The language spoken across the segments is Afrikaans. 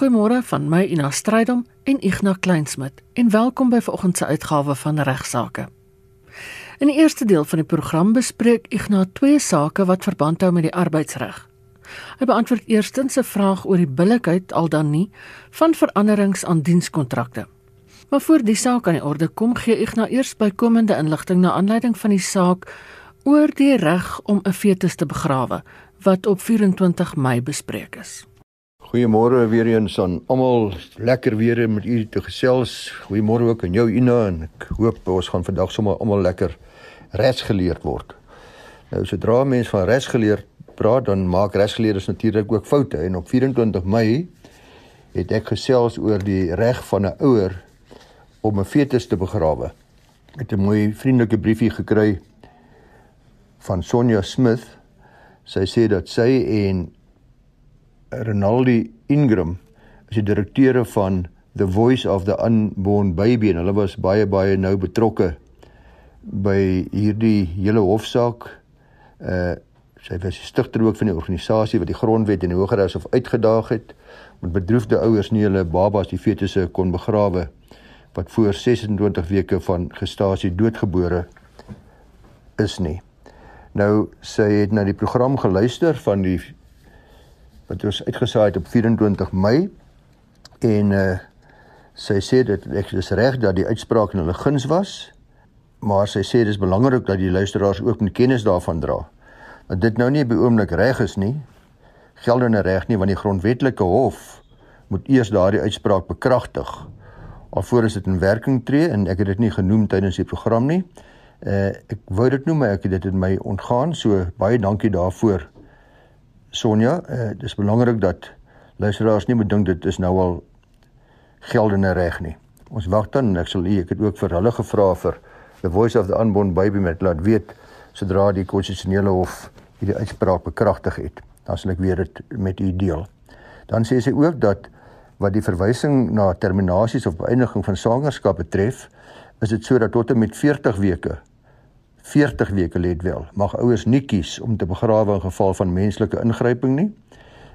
Goeiemôre van my Ina Strydom en Ignas Kleinsmid en welkom by vanoggend se uitgawe van Regsake. In die eerste deel van die program bespreek Ignas twee sake wat verband hou met die arbeidsreg. Hy beantwoord eerstens 'n vraag oor die billikheid al dan nie van veranderings aan dienskontrakte. Maar voor die saak aan die orde kom, gee Ignas eers bykomende inligting na aanleiding van die saak oor die reg om 'n fetus te begrawe wat op 24 Mei bespreek is. Goeiemôre weer eens aan almal. Lekker weer met u te gesels. Goeiemôre ook aan jou Ina en ek hoop ons gaan vandag sommer almal lekker resgeleerd word. Nou sodra mense van resgeleerd praat, dan maak resgeleerders natuurlik ook foute en op 24 Mei het ek gesels oor die reg van 'n ouer om 'n fetus te begrawe. Ek het 'n mooi vriendelike briefie gekry van Sonja Smith. Sy sê dat sy en Ronaldi Ingram is die direkteure van The Voice of the Unborn Baby en hulle was baie baie nou betrokke by hierdie hele hofsaak. Uh sy was die stigter ook van die organisasie wat die grondwet en die Hooggeregs Hof uitgedaag het met bedroefde ouers nie hulle babas die fetusse kon begrawe wat voor 26 weke van gestasie doodgebore is nie. Nou sy het na die program geluister van die wat ons uitgesaai het op 24 Mei en uh sy sê dit ek is reg dat die uitspraak in hulle guns was maar sy sê dis belangrik dat die luisteraars ook met kennis daarvan dra. Dat dit nou nie by oomblik reg is nie geldende reg nie want die grondwetlike hof moet eers daardie uitspraak bekragtig. Alvorens dit in werking tree en ek het dit nie genoem tydens die program nie uh ek wou dit noem maar ek het dit in my ontgaan so baie dankie daarvoor Sonja, uh, dis belangrik dat luisteraars nie bedink dit is nou al geldende reg nie. Ons wag dan en ek sal u ek het ook vir hulle gevra vir the voice of the unborn baby met laat weet sodra die konstitusionele hof hierdie uitspraak bekragtig het. Dan sal ek weer dit met u deel. Dan sê sy ook dat wat die verwysing na terminasies of beëindiging van swangerskap betref, is dit sodat tot en met 40 weke 40 weke let wel. Mag ouers nie kies om te begrawe in geval van menslike ingryping nie.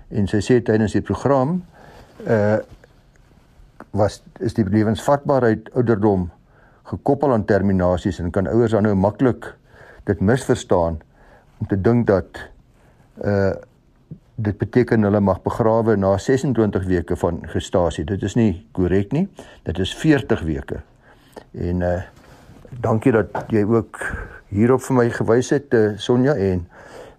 En sy sê tydens die program uh was is die lewensvatbaarheid ouderdom gekoppel aan terminasies en kan ouers dan nou maklik dit misverstaan om te dink dat uh dit beteken hulle mag begrawe na 26 weke van gestasie. Dit is nie korrek nie. Dit is 40 weke. En uh dankie dat jy ook hierop vir my gewys het uh, Sonja en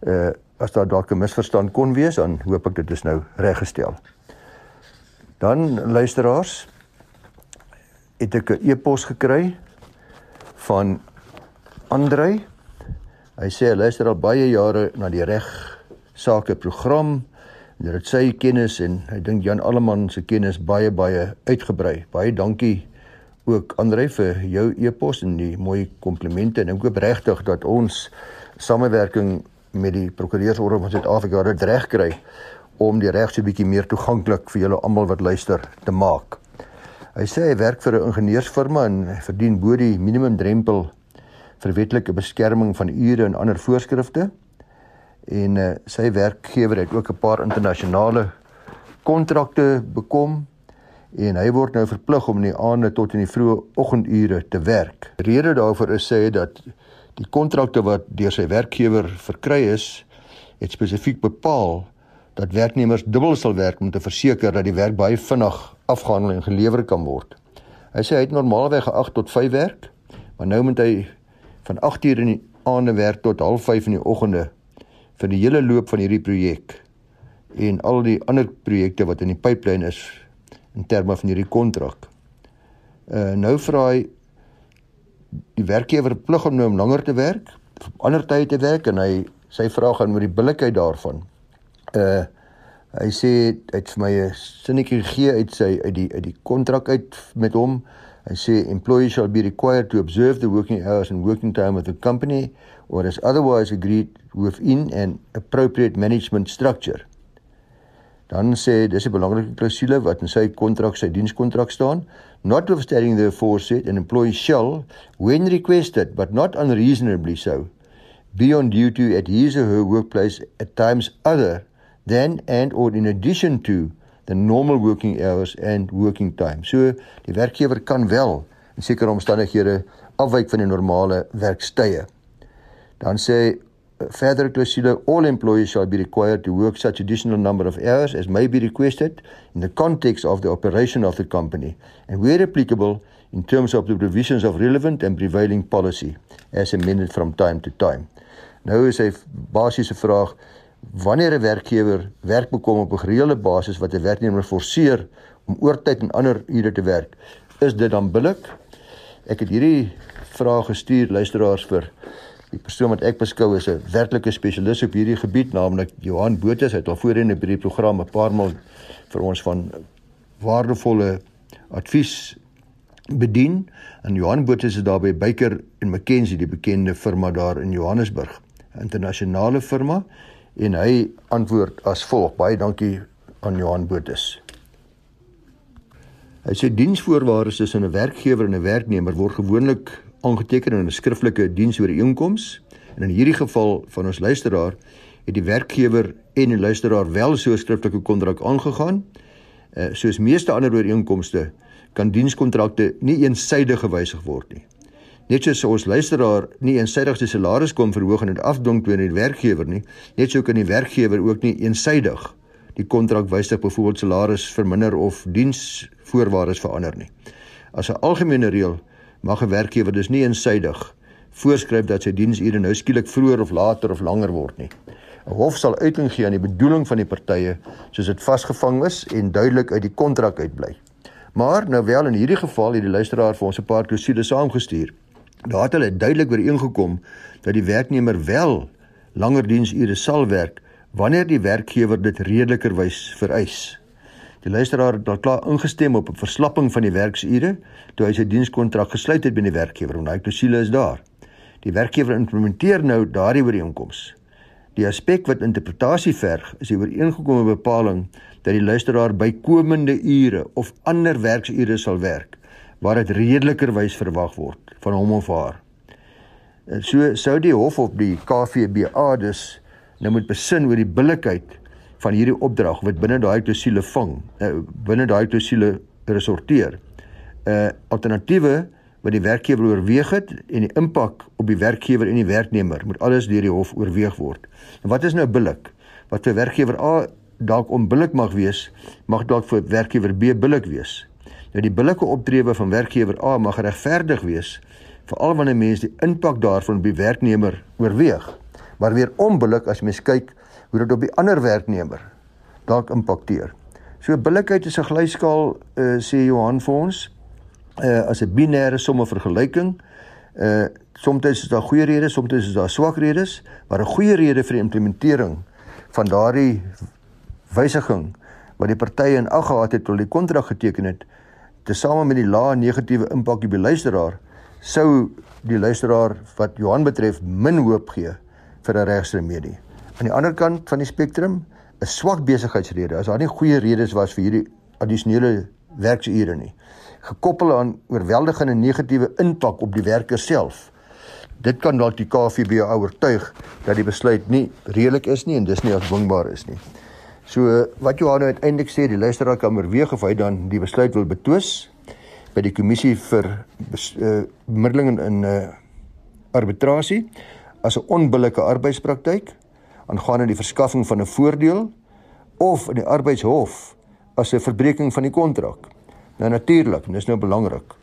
uh as daar dalk 'n misverstand kon wees dan hoop ek dit is nou reggestel. Dan luisteraars het ek 'n e-pos gekry van Andrei. Hy sê hy luister al baie jare na die reg sake program. Dit het sy kennis en hy dink Jan Alleman se kennis baie baie uitgebrei. Baie dankie ook Andre vir jou e-pos en die mooi komplimente en ek hoop regtig dat ons samewerking met die prokureursorde van Suid-Afrika dit reg kry om die reg so bietjie meer toeganklik vir julle almal wat luister te maak. Hy sê hy werk vir 'n ingenieursfirma en verdien bo die minimum drempel vir wetlike beskerming van ure en ander voorskrifte. En uh, sy werkgewer het ook 'n paar internasionale kontrakte bekom en hy word nou verplig om in die aande tot in die vroeë oggendure te werk. Rede daarvoor is sê dat die kontrakte wat deur sy werkgewer verkry is, het spesifiek bepaal dat werknemers dubbel sal werk om te verseker dat die werk baie vinnig afgehandel en gelewer kan word. Hy sê hy het normaalweg 8 tot 5 werk, maar nou moet hy van 8 uur in die aande werk tot 05:30 in die oggende vir die hele loop van hierdie projek en al die ander projekte wat in die pipeline is in terme van hierdie kontrak. Uh nou vra hy die werkgewer plig om nou om langer te werk, ander tye te werk en hy sy vraag gaan oor die billikheid daarvan. Uh hy sê hy het vir my 'n sinnetjie gegee uit sy uit die uit die kontrak uit met hom. Hy sê employees shall be required to observe the working hours and working time of the company or as otherwise agreed within an appropriate management structure. Dan sê dis 'n belangrike klousule wat in sy kontrak, sy dienskontrak staan. Notwithstanding the aforesaid, an employee shall, when requested but not unreasonably so, be on duty at his or her workplace at times other than and or in addition to the normal working hours and working time. So die werkgewer kan wel in sekere omstandighede afwyk van die normale werkstye. Dan sê further clausule all employees shall be required to work such additional number of hours as may be requested in the context of the operation of the company and where applicable in terms of the provisions of relevant and prevailing policy as amended from time to time. Nou is hy basiese vraag wanneer 'n werkgewer werk bekom op 'n gereelde basis wat 'n werknemer forceer om oortyd en ander ure te werk, is dit dan billik? Ek het hierdie vraag gestuur luisteraars vir die persoon wat ek beskou as 'n werklike spesialis op hierdie gebied, naamlik Johan Botus. Hy het al voorheen in hierdie program 'n paar maal vir ons van waardevolle advies bedien. En Johan Botus is daar by Baker en McKenzie, die bekende firma daar in Johannesburg, 'n internasionale firma en hy antwoord as volg: Baie dankie aan Johan Botus. Hy sê diensvoorwaardes tussen 'n werkgewer en 'n werknemer word gewoonlik aangeteken in 'n skriftelike diensooreenkoms. En in hierdie geval van ons luisteraar het die werkgewer en die luisteraar wel so 'n skriftelike kontrak aangegaan. Uh, soos meeste ander ooreenkomste kan dienskontrakte nie eensydig gewysig word nie. Net soos ons luisteraar nie eensydig sy salaris kom verhoog en dit afdwing teen die werkgewer nie, net so kan die werkgewer ook nie eensydig die kontrak wysig byvoorbeeld salaris verminder of diensvoorwaardes verander nie. As 'n algemene reël mag 'n werkgewer dus nie eensydig voorskryf dat sy diensure nou skielik vroeër of later of langer word nie. 'n Hof sal uiting gee aan die bedoeling van die partye soos dit vasgevang is en duidelik uit die kontrak uitbly. Maar nou wel in hierdie geval het die luisteraar vir ons 'n paar klousules saamgestuur. Daar het hulle duidelik ooreengekom dat die werknemer wel langer diensure sal werk wanneer die werkgewer dit redelikerwys vereis. Die luisteraar het al klaar ingestem op 'n verslapping van die werksure toe hy sy dienskontrak gesluit het by die werkgewer. Daai klousule is daar. Die werkgewer implementeer nou daardie ooreenkoms. Die aspek wat interpretasie verg, is die ooreengekomme bepaling dat die luisteraar bykomende ure of ander werksure sal werk waar dit redelikerwys verwag word van hom of haar. En so sou die hof op die KVBA dus nou moet besin oor die billikheid van hierdie opdrag wat binne daai klousule vang, uh, binne daai klousule resorteer. 'n uh, Alternatiewe wat die werkgewer oorweeg het en die impak op die werkgewer en die werknemer moet alles deur die hof oorweeg word. En wat is nou billik? Wat vir werkgewer A dalk onbillik mag wees, mag dalk vir werkgewer B billik wees. Nou die billike optrede van werkgewer A mag regverdig wees veral wanneer mense die impak daarvan op die werknemer oorweeg. Maar weer onbillik as mens kyk hoe dit op die ander werknemer dalk impakteer. So billikheid is 'n glyskaal uh, sê Johan vir ons uh, as 'n binêre somme vergelyking. Uh soms is daar goeie redes, soms is daar swak redes, maar 'n goeie rede vir die implementering van daardie wysiging wat die partye in ag gehad het tot die kontrak geteken het, tesame met die lae negatiewe impak op die luisteraar, sou die luisteraar wat Johan betref min hoop gee vir 'n regsremedie. Aan die ander kant van die spektrum, 'n swak besigheidsrede, as daar nie goeie redes was vir hierdie addisionele werksure nie, gekoppel aan oorweldigende negatiewe impak op die werker self. Dit kan dalk die KVB oortuig dat die besluit nie redelik is nie en dis nie afdwingbaar is nie. So wat Johan nou uiteindelik sê, die luisteraar kan oorweeg of hy dan die besluit wil betwis by die kommissie vir uh, bemiddeling in 'n uh, arbitrasie as 'n onbillike arbeidspraktyk aangaande die verskaffing van 'n voordeel of in die arbeidshof as 'n verbreeking van die kontrak. Nou natuurlik, dis nou belangrik.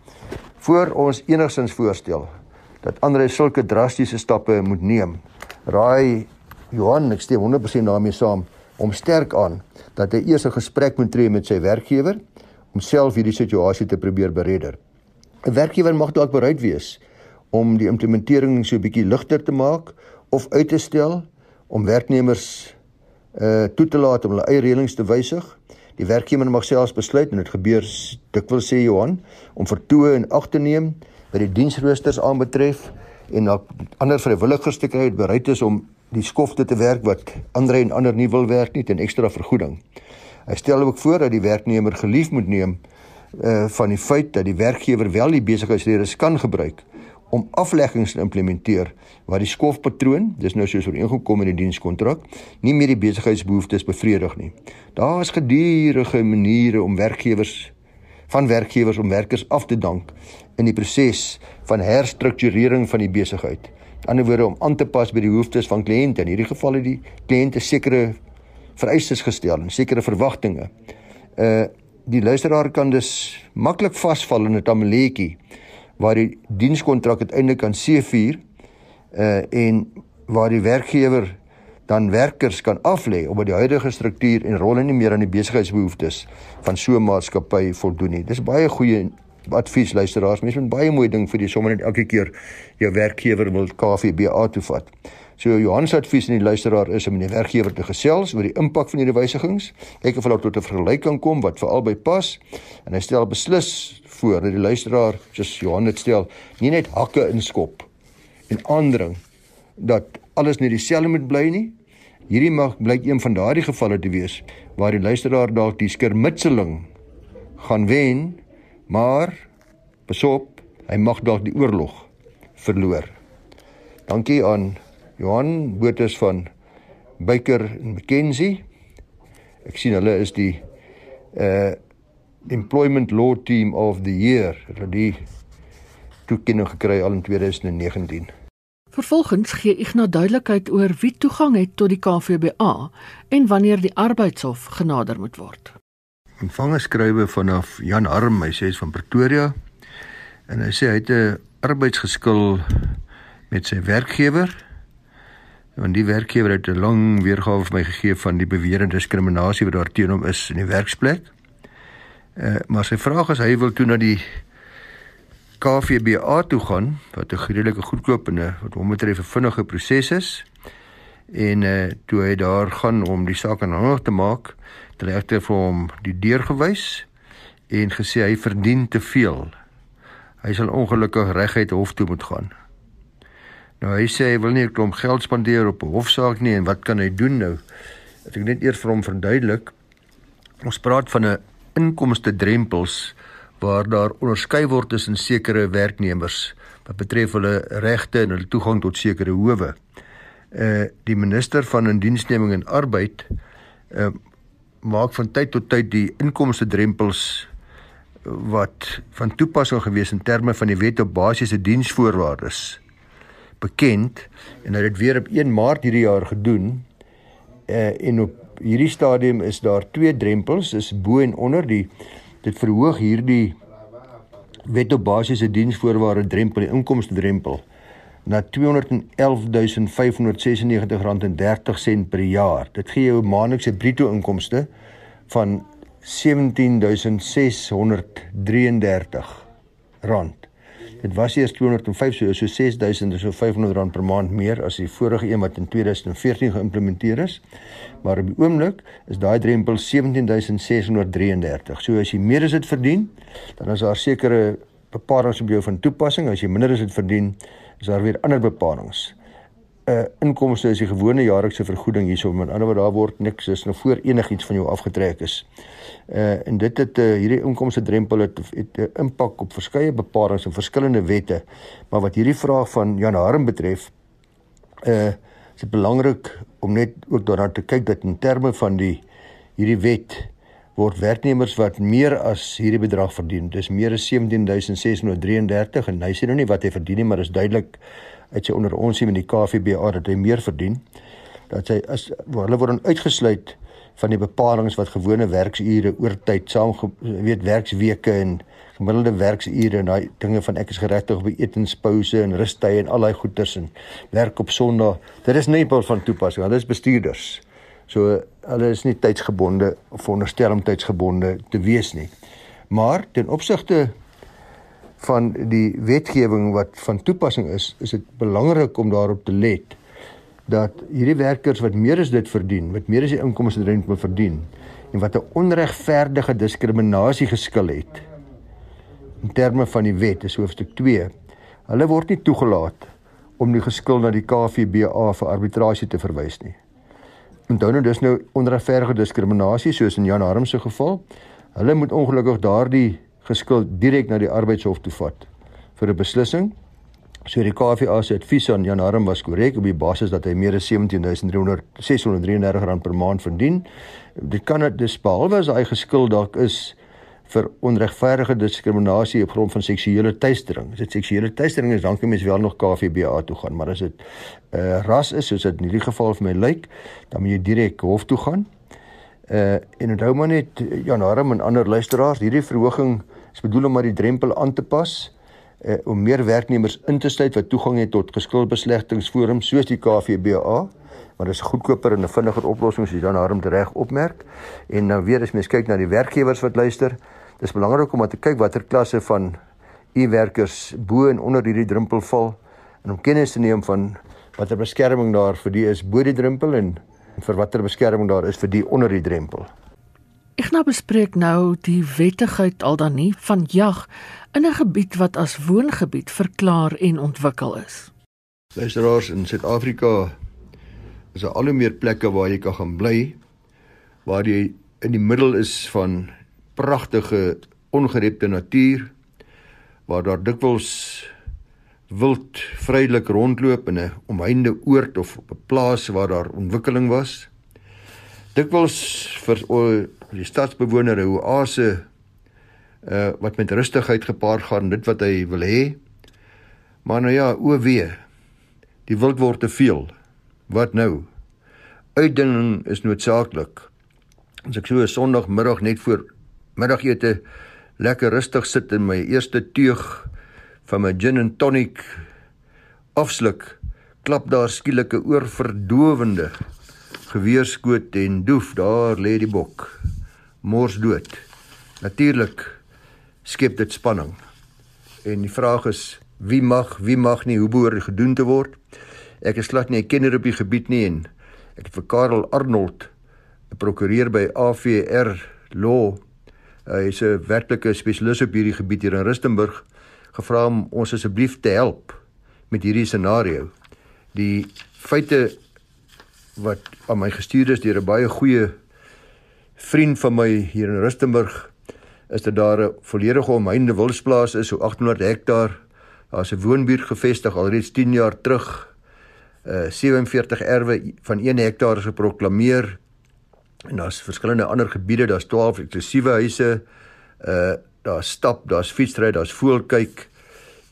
Voor ons enigstens voorstel dat Andre sulke drastiese stappe moet neem, raai Johan, ek stem 100% daarmee saam, om sterk aan dat hy eers 'n gesprek moet tree met sy werkgewer om self hierdie situasie te probeer beredder. 'n Werkgewer mag dalk bereid wees om die implementering so 'n bietjie ligter te maak of uit te stel om werknemers uh toe te laat om hulle eie reëlings te wysig. Die werkgewer mag selfs besluit en dit gebeur dikwels sê Johan om vertoë in ag te neem wat die diensroosters aanbetref en dan ander vrywilligers te kry wat bereid is om die skofte te werk wat ander en ander nie wil werk nie ten ekstra vergoeding. Hy stel ook voor dat die werknemer gelief moet neem uh van die feit dat die werkgewer wel die besigheidsredes kan gebruik om afleggings te implementeer waar die skofpatroon, dis nou soos ooreengekom in die dienskontrak, nie meer die besigheidsbehoeftes bevredig nie. Daar is gedurende maniere om werkgewers van werkgewers om werkers af te dank in die proses van herstrukturering van die besigheid. Aan die ander woorde om aan te pas by die behoeftes van kliënte. In hierdie geval het die kliënte sekere vereistes gestel en sekere verwagtinge. Uh die luisteraar kan dus maklik vasval in 'n tamaletjie waar die dienskontrak uiteindelik kan seefuur uh en waar die werkgewer dan werkers kan aflê omdat die huidige struktuur en rolle nie meer aan die besigheidsbehoeftes van so 'n maatskappy voldoen nie. Dis baie goeie advies luisteraars. Mense moet baie mooi ding vir die sommer net elke keer jou werkgewer wil KVBA toe vat. So Johan se advies aan die luisteraar is om met die werkgewer te gesels oor die impak van hierdie wysigings, kyk of hulle tot 'n vergelyking kan kom wat vir albei pas en hy stel beslis voor dat die luisteraar, soos Johan dit stel, nie net hakke inskop en aandring dat alles net dieselfde moet bly nie. Hierdie mag blyk een van daardie gevalle te wees waar die luisteraar dalk die skermutseling gaan wen, maar besop, hy mag dalk die oorlog verloor. Dankie aan Johan Botus van Baker en McKenzie. Ek sien hulle is die uh Employment Law Team of the Year. Hulle die toekenning gekry al in 2019. Vervolgens gee Ignas duidelikheid oor wie toegang het tot die KVBA en wanneer die arbeidshof genader moet word. Ontvanger skrywe vanaf Jan Arm, hy sê hy's van Pretoria en hy sê hy het 'n arbeidsgeskil met sy werkgewer want die werkgewer het 'n lang weergawe vir my gegee van die beweerde diskriminasie wat daar teen hom is in die werksplek. Eh uh, maar sy vraag is hy wil toe na die KVBA toe gaan wat 'n redelike goedkoopende wat hom betref 'n vinnige proses is. En uh, toe hy daar gaan om die saak aanhangig te maak, het hy egter vir hom die deur gewys en gesê hy verdien te veel. Hy sal ongelukkig reguit hof toe moet gaan. Nou hy sê hy wil nie 'n klomp geld spandeer op 'n hofsaak nie en wat kan hy doen nou? Ek ek net eers vir hom verduidelik. Ons praat van 'n inkomste drempels waar daar onderskei word tussen sekere werknemers wat betref hulle regte en hulle toegang tot sekere howe. Uh die minister van indiensneming en arbeid uh maak van tyd tot tyd die inkomste drempels wat van toepassing gewees in terme van die wet op basiese diensvoorwaardes bekend en het dit weer op 1 Maart hierdie jaar gedoen. Uh en op hierdie stadium is daar twee drempels, is bo en onder die dit verhoog hierdie wet op basiese diensvoorwaarde drempel, die inkomste drempel na R211.596.30 per jaar. Dit gee jou maandelikse bruto inkomste van R17633 rand. Dit was eers 205 so so 6000 so 500 rand per maand meer as die vorige een wat in 2014 geïmplementeer is. Maar op die oomblik is daai drempel 17633. So as jy meer as dit verdien, dan is daar sekere bepalinge op jou van toepassing. As jy minder as dit verdien, is daar weer ander bepalinge. Uh, Inkomste is die gewone jaarlikse vergoeding hierso, met ander woorde daar word niks is nou voor enigiets van jou afgetrek is uh en dit het uh, hierdie inkomste drempel het 'n uh, impak op verskeie bepalinge en verskillende wette. Maar wat hierdie vraag van Jan Harm betref, uh is dit belangrik om net ook daarna te kyk dat in terme van die hierdie wet word werknemers wat meer as hierdie bedrag verdien. Dis meer as 17633 en hy sê nou nie wat hy verdien nie, maar is duidelik uit sy onder ons hier met die KVBA dat hy meer verdien. Dat hy as hulle word dan uitgesluit van die bepalinge wat gewone werksure oor tyd saam weet werksweke en gemiddelde werksure en daai dinge van ek is geregtig op etenspouse en rustye en al daai goeders en werk op Sondag. Dit is nie van toepassing. Hulle is bestuurders. So hulle is nie tydsgebonde of veronderstel om tydsgebonde te wees nie. Maar ten opsigte van die wetgewing wat van toepassing is, is dit belangrik om daarop te let dat hierdie werkers wat meer as dit verdien, wat meer as die inkomste rent moet verdien en wat 'n onregverdige diskriminasie geskil het in terme van die wet, is hoofstuk 2. Hulle word nie toegelaat om die geskil na die KVBA vir arbitrasie te verwys nie. Onthou nou dis nou onregverdige diskriminasie soos in Jan Harm se geval. Hulle moet ongelukkig daardie geskil direk na die arbeidshof toe vat vir 'n beslissing So die KVA se advies aan Jan Harm was korrek op die basis dat hy meer as 17300 633 rand per maand verdien. Dit kan dit dis behalwe as hy geskuld dalk is vir onregverdige diskriminasie op grond van seksuele teistering. As dit seksuele teistering is, dan kan mens wel nog KVBA toe gaan, maar as dit 'n uh, eh, ras is soos dit in hierdie geval vir my lyk, dan moet jy direk hof toe gaan. Uh en onthou maar net Jan Harm en ander luisteraars, hierdie verhoging is bedoel om maar die drempel aan te pas uh, om meer werknemers in te sluit wat toegang het tot geskilbeslegtingsforums soos die KVBA maar dis goedkoper en 'n vinniger oplossing soos Jan Harm reg opmerk. En nou weer as mens kyk na die werkgewers wat luister, dis belangrik om te kyk watter klasse van u-werkers bo en onder hierdie drempel val en om kennis te neem van watter beskerming daar vir die is bo die drempel en vir watter beskerming daar is vir die onder die drempel. Ek nou bespreek nou die wettigheid al dan nie van jag in 'n gebied wat as woongebied verklaar en ontwikkel is. Luisteraars in Suid-Afrika is daar al hoe meer plekke waar jy kan gaan bly waar jy in die middel is van pragtige ongerepte natuur waar daar dikwels wild vrylik rondloop in 'n omheinde oord of op 'n plaas waar daar ontwikkeling was. Dikwels vir die stadsbewoner 'n oase uh wat met rustigheid gepaard gaan dit wat hy wil hê. Maar nou ja o wee die wild word te veel. Wat nou? Uitdinging is noodsaaklik. As ek so 'n sonndagmiddag net voor middagete lekker rustig sit in my eerste teug van my gin and tonic afsluk klap daar skielik 'n oorverdowende geweerskoot en doef daar lê die bok mors dood. Natuurlik skep dit spanning. En die vraag is wie mag, wie mag nie hoe behoort gedoen te word? Ek is glad nie 'n kenner op die gebied nie en ek het vir Karel Arnold, 'n prokureur by AVR Law, hy is 'n werklike spesialis op hierdie gebied hier in Rustenburg, gevra om ons asseblief te help met hierdie scenario. Die feite wat aan my gestuur is deur 'n baie goeie vriend van my hier in Rustenburg is dit daar 'n volledige omheinde wilsplaas is so 800 hektaar. Daar's 'n woonbuurt gevestig alreeds 10 jaar terug. Uh 47 erwe van 1 hektaar is geproklaameer. En daar's verskillende ander gebiede, daar's 12 eksklusiewe huise. Uh daar's stap, daar's fietsry, daar's voelkyk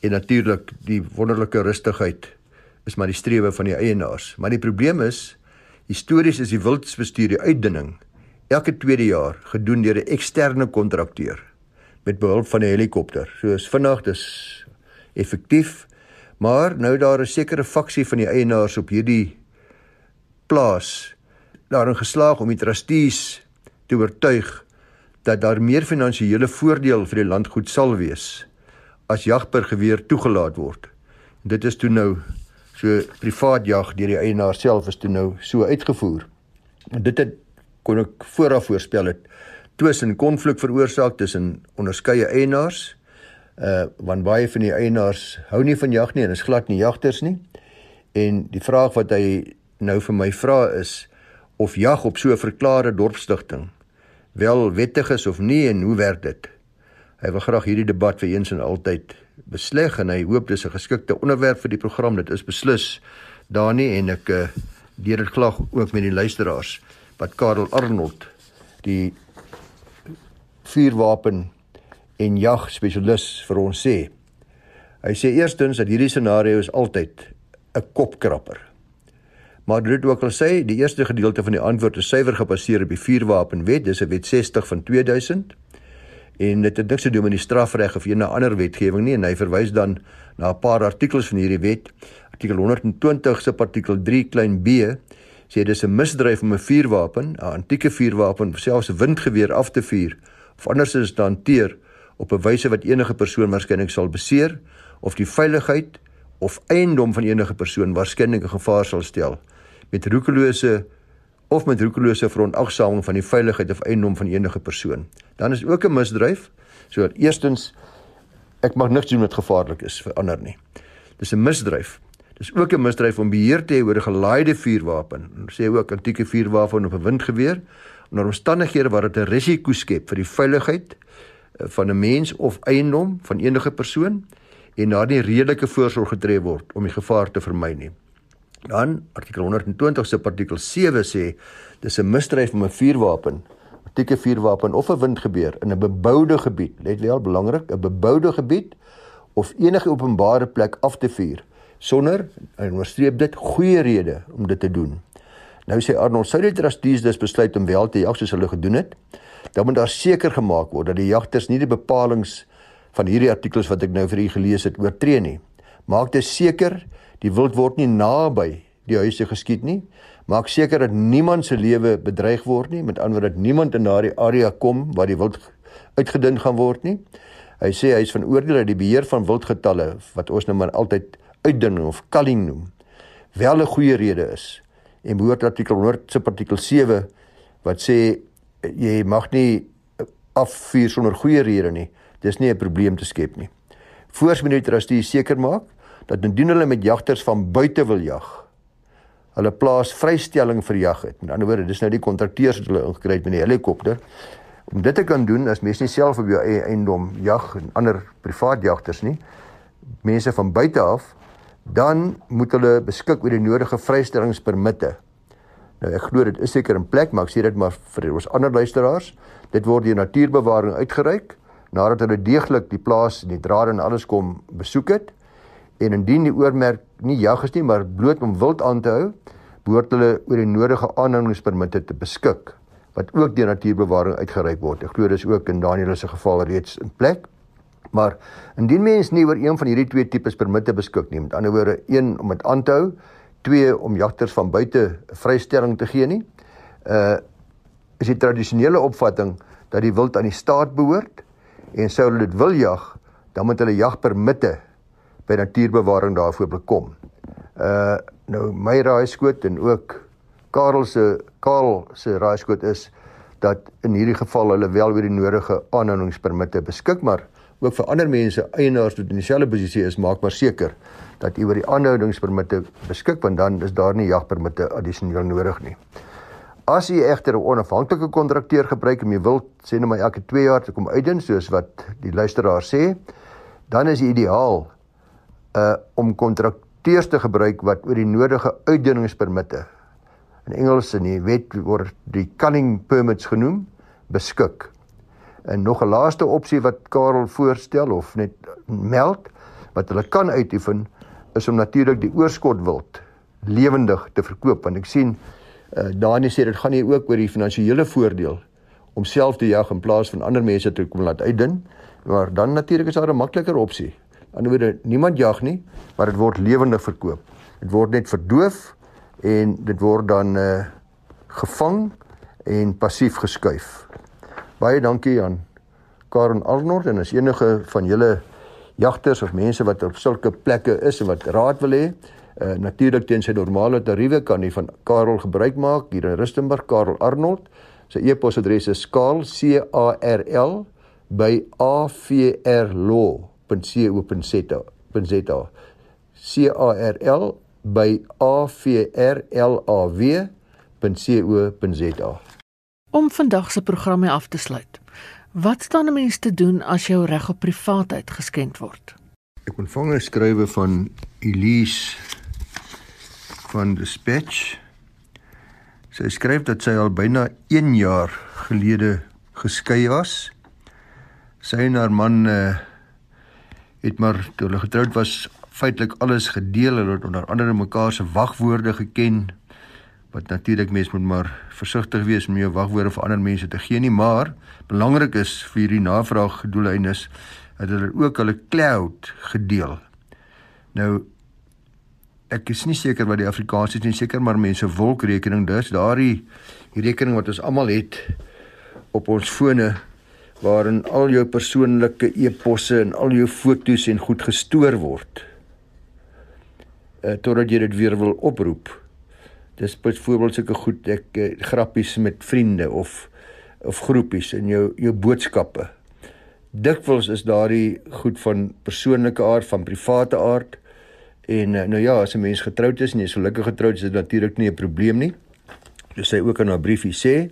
en natuurlik die wonderlike rustigheid is maar die strewe van die eienaars. Maar die probleem is histories is die wildsbestuur die uitdinning elke tweede jaar gedoen deur 'n eksterne kontrakteur met behulp van 'n helikopter. So is vinnig, dis effektief. Maar nou daar 'n sekere faksie van die eienaars op hierdie plaas daarin geslaag om die trustees te oortuig dat daar meer finansiële voordeel vir die landgoed sal wees as jag per geweer toegelaat word. Dit is toe nou so privaat jag deur die eienaar self is toe nou so uitgevoer. En dit het kon ek vooraf voorspel het twis en konflik veroorsaak tussen onderskeie eienaars. Uh want baie van die eienaars hou nie van jag nie en is glad nie jagters nie. En die vraag wat hy nou vir my vra is of jag op so 'n verklare dorpsstigting wel wettig is of nie en hoe werk dit? Hy wil graag hierdie debat vir eens en altyd besleg en hy hoop dis 'n geskikte onderwerp vir die program. Dit is beslis daar nie en ek uh, deur dit graag ook met die luisteraars wat Karel Arnold die vuurwapen en jag spesialis vir ons sê. Hy sê eerstens dat hierdie scenario is altyd 'n kopkrapper. Maar dit ook al sê die eerste gedeelte van die antwoord is suiwer gebaseer op die vuurwapenwet, dis 'n wet 60 van 2000 en dit het niks te doen met die strafreg of enige ander wetgewing nie. En hy verwys dan na 'n paar artikels van hierdie wet. Artikel 120 se artikel 3 klein b sê dis 'n misdryf om 'n vuurwapen, 'n antieke vuurwapen, selfs 'n windgeweer af te vuur of anders is te hanteer op 'n wyse wat enige persoon waarskynlik sal beseer of die veiligheid of eiendom van enige persoon waarskynlik 'n gevaar sal stel met roekelose of met roekelose verontagsaming van die veiligheid of eiendom van enige persoon. Dan is ook 'n misdryf. So eerstens ek mag niks doen wat gevaarlik is vir ander nie. Dis 'n misdryf Dis ook 'n misdryf om beheer te hê oor 'n gelaaide vuurwapen. Ons sê ook antieke vuurwapen of 'n windgeweer onder omstandighede waar dit 'n risiko skep vir die veiligheid eh, van 'n mens of eiendom van enige persoon en daar nie redelike voorsorg getref word om die gevaar te vermy nie. Dan artikel 120 se artikel 7 sê dis 'n misdryf om 'n vuurwapen, 'n tipe vuurwapen of 'n windgebeer in 'n beboude gebied, let wel belangrik, 'n beboude gebied of enige openbare plek af te vuur sonder en onderstreep dit goeie rede om dit te doen. Nou sê Arnold sou die trustees dus besluit om wel te jag soos hulle gedoen het, dan moet daar seker gemaak word dat die jagters nie die bepalinge van hierdie artikels wat ek nou vir u gelees het oortree nie. Maak dit seker die wild word nie naby die huise geskiet nie. Maak seker dat niemand se lewe bedreig word nie, met ander woorde dat niemand in daardie area kom waar die wild uitgedun gaan word nie. Hy sê hy is van oordeel dat die beheer van wildgetalle wat ons nou maar altyd uitdunning of culling noem, wel 'n goeie rede is. En behoort artikel 100 se artikel 7 wat sê jy mag nie afvuur sonder goeie rede nie. Dis nie 'n probleem te skep nie. Voorsminister as jy seker maak dat indien hulle met jagters van buite wil jag, hulle plaas vrystelling vir jag het. Met ander woorde, dis nou die kontrakteurs wat hulle ingekry het met die helikopter. Om dit te kan doen as mense nie self op jou eie eiendom jag en ander privaat jagters nie, mense van buite af dan moet hulle beskik oor die nodige vrystellingspermitte. Nou ek glo dit is seker in plek, maar ek sê dit maar vir ons ander luisteraars, dit word deur natuurbewaring uitgereik nadat hulle deeglik die plaas en die drade en alles kom besoek het. En indien die oormerk nie jag is nie, maar bloot om wild aan te hou, behoort hulle oor die nodige aanhoudingspermitte te beskik wat ook deur natuurbewaring uitgereik word. Ek glo dis ook in Daniel se geval reeds in plek. Maar indien mens nie oor een van hierdie twee tipes permitte beskik nie, met ander woorde, een om dit aan te hou, twee om jagters van buite vrystelling te gee nie, uh is die tradisionele opvatting dat die wild aan die staat behoort en sou hulle dit wil jag, dan moet hulle jagpermitte by natuurbewaring daarvoor bekom. Uh nou my raaiskoot en ook Karel se Karel se raaiskoot is dat in hierdie geval hulle wel oor die nodige aanhoudingspermitte beskik, maar ook vir ander mense eienaars wat in dieselfde posisie is, maak maar seker dat u oor die aanhoudingspermitte beskik want dan is daar nie jagpermitte addisioneel nodig nie. As u egter 'n onafhanklike kontrakteur gebruik om jy wil sê net maar elke 2 jaar te kom uitdien soos wat die luisteraar sê, dan is dit ideaal uh om kontrakteurs te gebruik wat oor die nodige uitdieningspermitte in Engels in die wet word die cunning permits genoem beskik. En nog 'n laaste opsie wat Karel voorstel of net meld wat hulle kan uitoefen is om natuurlik die oorskot wild lewendig te verkoop want ek sien uh, Dani sê dit gaan nie ook oor die finansiële voordeel om self te jag in plaas van ander mense te kom laat uitdin maar dan natuurlik is daar 'n makliker opsie. Anderswoorde niemand jag nie maar dit word lewendig verkoop. Dit word net verdoof en dit word dan uh, gevang en passief geskuif. Baie dankie aan Karen Arnold en as enige van julle jagters of mense wat op sulke plekke is en wat raad wil hê, uh, natuurlik teen sy normale tariewe kan jy van Karel gebruik maak hier in Rustenburg Karel Arnold. Sy e-posadres is skaal c a r l by avrlaw.co.za. c a r l by avrlaw.co.za Om vandag se program mee af te sluit. Wat staan 'n mens te doen as jou reg op privaatheid geskend word? Ek ontvang 'n skrywe van Elise van Dispatch. Sy skryf dat sy al byna 1 jaar gelede geskei was. Sy en haar man uh, het maar toe hulle getroud was feitelik alles gedeel. Hulle het onder andere mekaar se wagwoorde geken wat natuurlik mens moet maar versigtig wees om jou wagwoorde vir ander mense te gee nie, maar belangrik is vir hierdie navraag gedoeleindes dat hulle ook hulle cloud gedeel. Nou ek is nie seker wat die Afrikaans is nie, seker maar mense wolkrekening, dis daardie rekening wat ons almal het op ons fone waarin al jou persoonlike e-posse en al jou fotos en goed gestoor word. Uh, totdat jy dit weer wil oproep dis byvoorbeeld sulke goed ek uh, grappies met vriende of of groepies in jou jou boodskappe. Dikwels is daardie goed van persoonlike aard, van private aard. En uh, nou ja, as 'n mens getroud is en jy is gelukkig getroud, is dit natuurlik nie 'n probleem nie. Dis sy ook in haar briefie sê.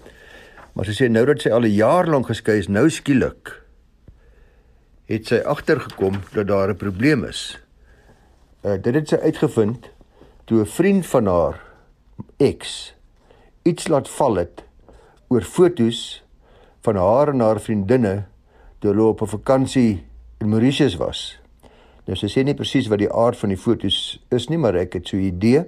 Maar sy sê nou dat sy al 'n jaar lank geskei is, nou skielik het sy agtergekom dat daar 'n probleem is. Uh dit het sy uitgevind toe 'n vriend van haar ex iets laat val het oor fotos van haar en haar vriendinne toe hulle op 'n vakansie in Mauritius was. Nou sy sê nie presies wat die aard van die fotos is nie, maar ek het so 'n idee.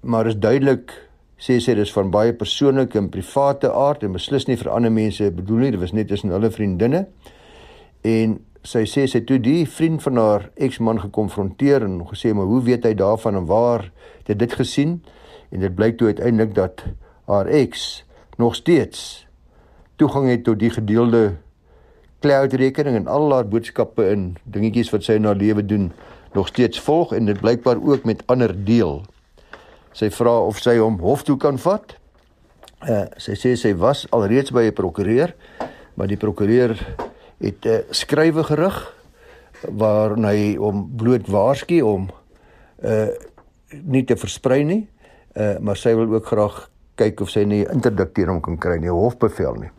Maar is duidelik sê sy dis van baie persoonlike en private aard en beslis nie vir ander mense bedoel nie, dit was net tussen hulle vriendinne. En sy sê sy toe die vriend van haar eksman gekonfronteer en gesê maar hoe weet hy daarvan en waar het hy dit gesien? En dit blyk toe uiteindelik dat haar eks nog steeds toegang het tot die gedeelde cloud rekening en al haar boodskappe in dingetjies wat sy in haar lewe doen nog steeds volg en dit blykbaar ook met ander deel. Sy vra of sy hom hof toe kan vat. Uh sy sê sy was alreeds by 'n prokureur, maar die prokureur het 'n uh, skrywe gerig waarin hy hom bloot waarsku om uh nie te versprei nie. Uh maar sy wil ook graag kyk of sy nie interdik teen hom kan kry nie, hofbevel nie.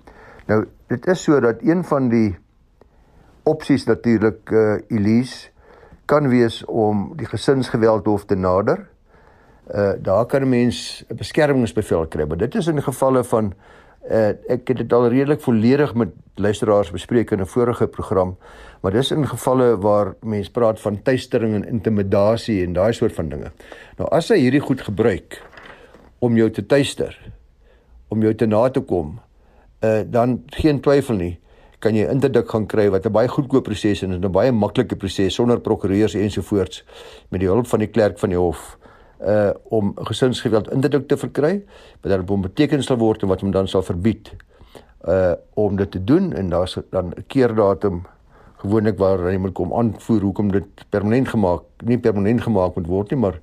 Nou, dit is so dat een van die opsies natuurlik uh Elise kan wees om die gesinsgeweld hof te nader. Uh daar kan 'n mens 'n beskermingsbevel kry, maar dit is in gevalle van uh ek het dit al redelik volledig met luisteraars bespreek in 'n vorige program, maar dis in gevalle waar mense praat van tuistering en intimidasie en daai soort van dinge. Nou as hy hierdie goed gebruik om jou te tuister, om jou te na te kom, uh dan geen twyfel nie kan jy interdik gaan kry wat 'n baie goedkoop proses en 'n baie maklike proses sonder prokureurs ensovoorts met die hulp van die klerk van die hof uh om gesinsgeweld interdik te verkry wat dan op beteken sal word en wat hom dan sal verbied uh om dit te doen en daar's dan 'n keerdatum gewoonlik waar hy moet kom aanvoer hoekom dit permanent gemaak nie permanent gemaak moet word nie maar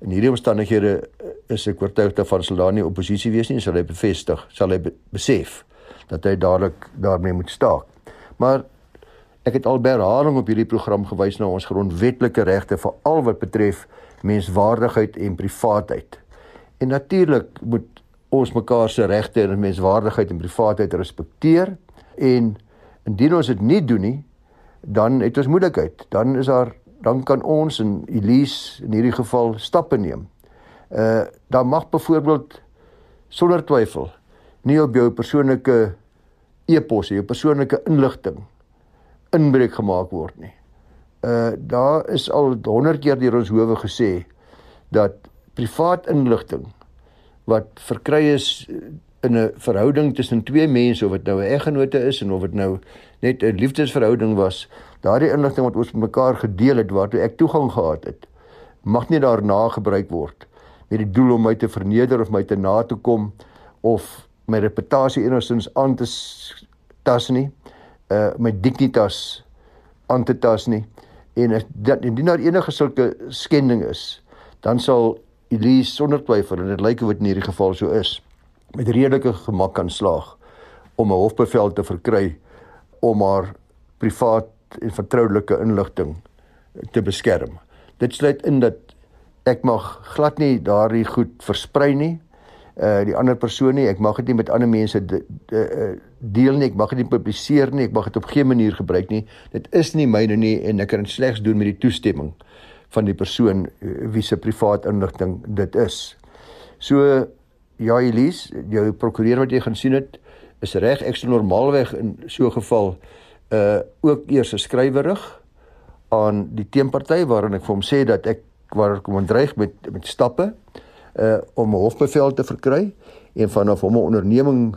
in hierdie omstandighede is ek oortuig daarvan sal daar nie oppositie wees nie sal hy bevestig sal hy be besef dat hy dadelik daarmee moet staak. Maar ek het al by herhaling op hierdie program gewys na ons grondwetlike regte vir al wat betref menswaardigheid en privaatheid. En natuurlik moet ons mekaar se regte en menswaardigheid en privaatheid respekteer en indien ons dit nie doen nie, dan het ons moeilikheid. Dan is daar dan kan ons en Elise in hierdie geval stappe neem. Uh dan mag byvoorbeeld sonder twyfel nie op jou persoonlike e-pos, jou persoonlike inligting inbreuk gemaak word nie. Uh daar is al 100 keer deur ons howe gesê dat privaat inligting wat verkry is in 'n verhouding tussen twee mense of dit nou 'n eggenote is en of dit nou net 'n liefdesverhouding was, daardie inligting wat ons met mekaar gedeel het waartoe ek toegang gehad het, mag nie daarna gebruik word met die doel om my te verneder of my te na te kom of my reputasie enigstens aan te tas nie, uh my dignitas aan te tas nie. En as dit indien daar enige sulke skending is, dan sal Elise sonder twyfel en dit lyk of dit in hierdie geval so is, met redelike gemak kan slaag om 'n hofbevel te verkry om haar privaat en vertroulike inligting te beskerm. Dit sluit in dat ek mag glad nie daardie goed versprei nie uh die ander persoon nie. Ek mag dit nie met ander mense de, de, uh, deel nie. Ek mag dit nie publiseer nie. Ek mag dit op geen manier gebruik nie. Dit is nie myne nie en ek kan dit slegs doen met die toestemming van die persoon uh, wie se privaat inligting dit is. So ja Elise, jou prokureur wat jy gaan sien het is reg. Ek sou normaalweg in so 'n geval uh ook eers 'n skrywerig aan die teenparty waarin ek vir hom sê dat ek waar kom dreig met met stappe uh om 'n hofbevel te verkry en vanaf hom 'n onderneming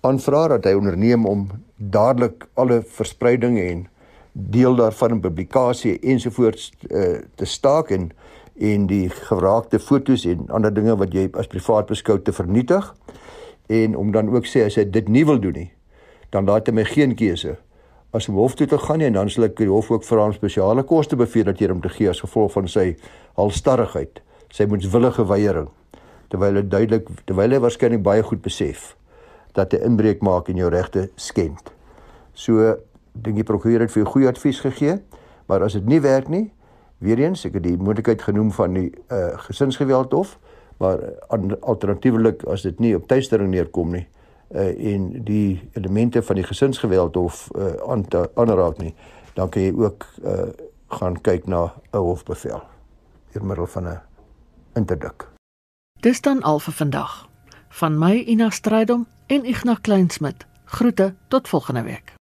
aanvra dat hy onderneem om dadelik alle verspreiding en deel daarvan in publikasie ensovoorts uh te staak en en die geraakte fotos en ander dinge wat jy as privaat beskou te vernietig. En om dan ook sê as hy dit nie wil doen nie dan laat hy my geen keuse as om hof toe te gaan nie en dan sal ek die hof ook vir hom spesiale koste beveel dat hier om te gee as gevolg van sy halstarrigheid sy moetswillige weiering terwyl hy duidelik terwyl hy waarskynlik baie goed besef dat 'n inbreuk maak en jou regte skend. So dink die prokureur het vir jou goeie advies gegee, maar as dit nie werk nie, weer eens ek het die moontlikheid genoem van die uh, gesinsgeweld hof, maar uh, alternatiefelik as dit nie op tuistering neerkom nie, uh, en die elemente van die gesinsgeweld of uh, aan aanraak nie, dan kan jy ook uh, gaan kyk na 'n hofbevel deur middel van 'n interdik. Dis dan al vir vandag. Van my Ina Strydom en Ignas Kleinsmid. Groete tot volgende week.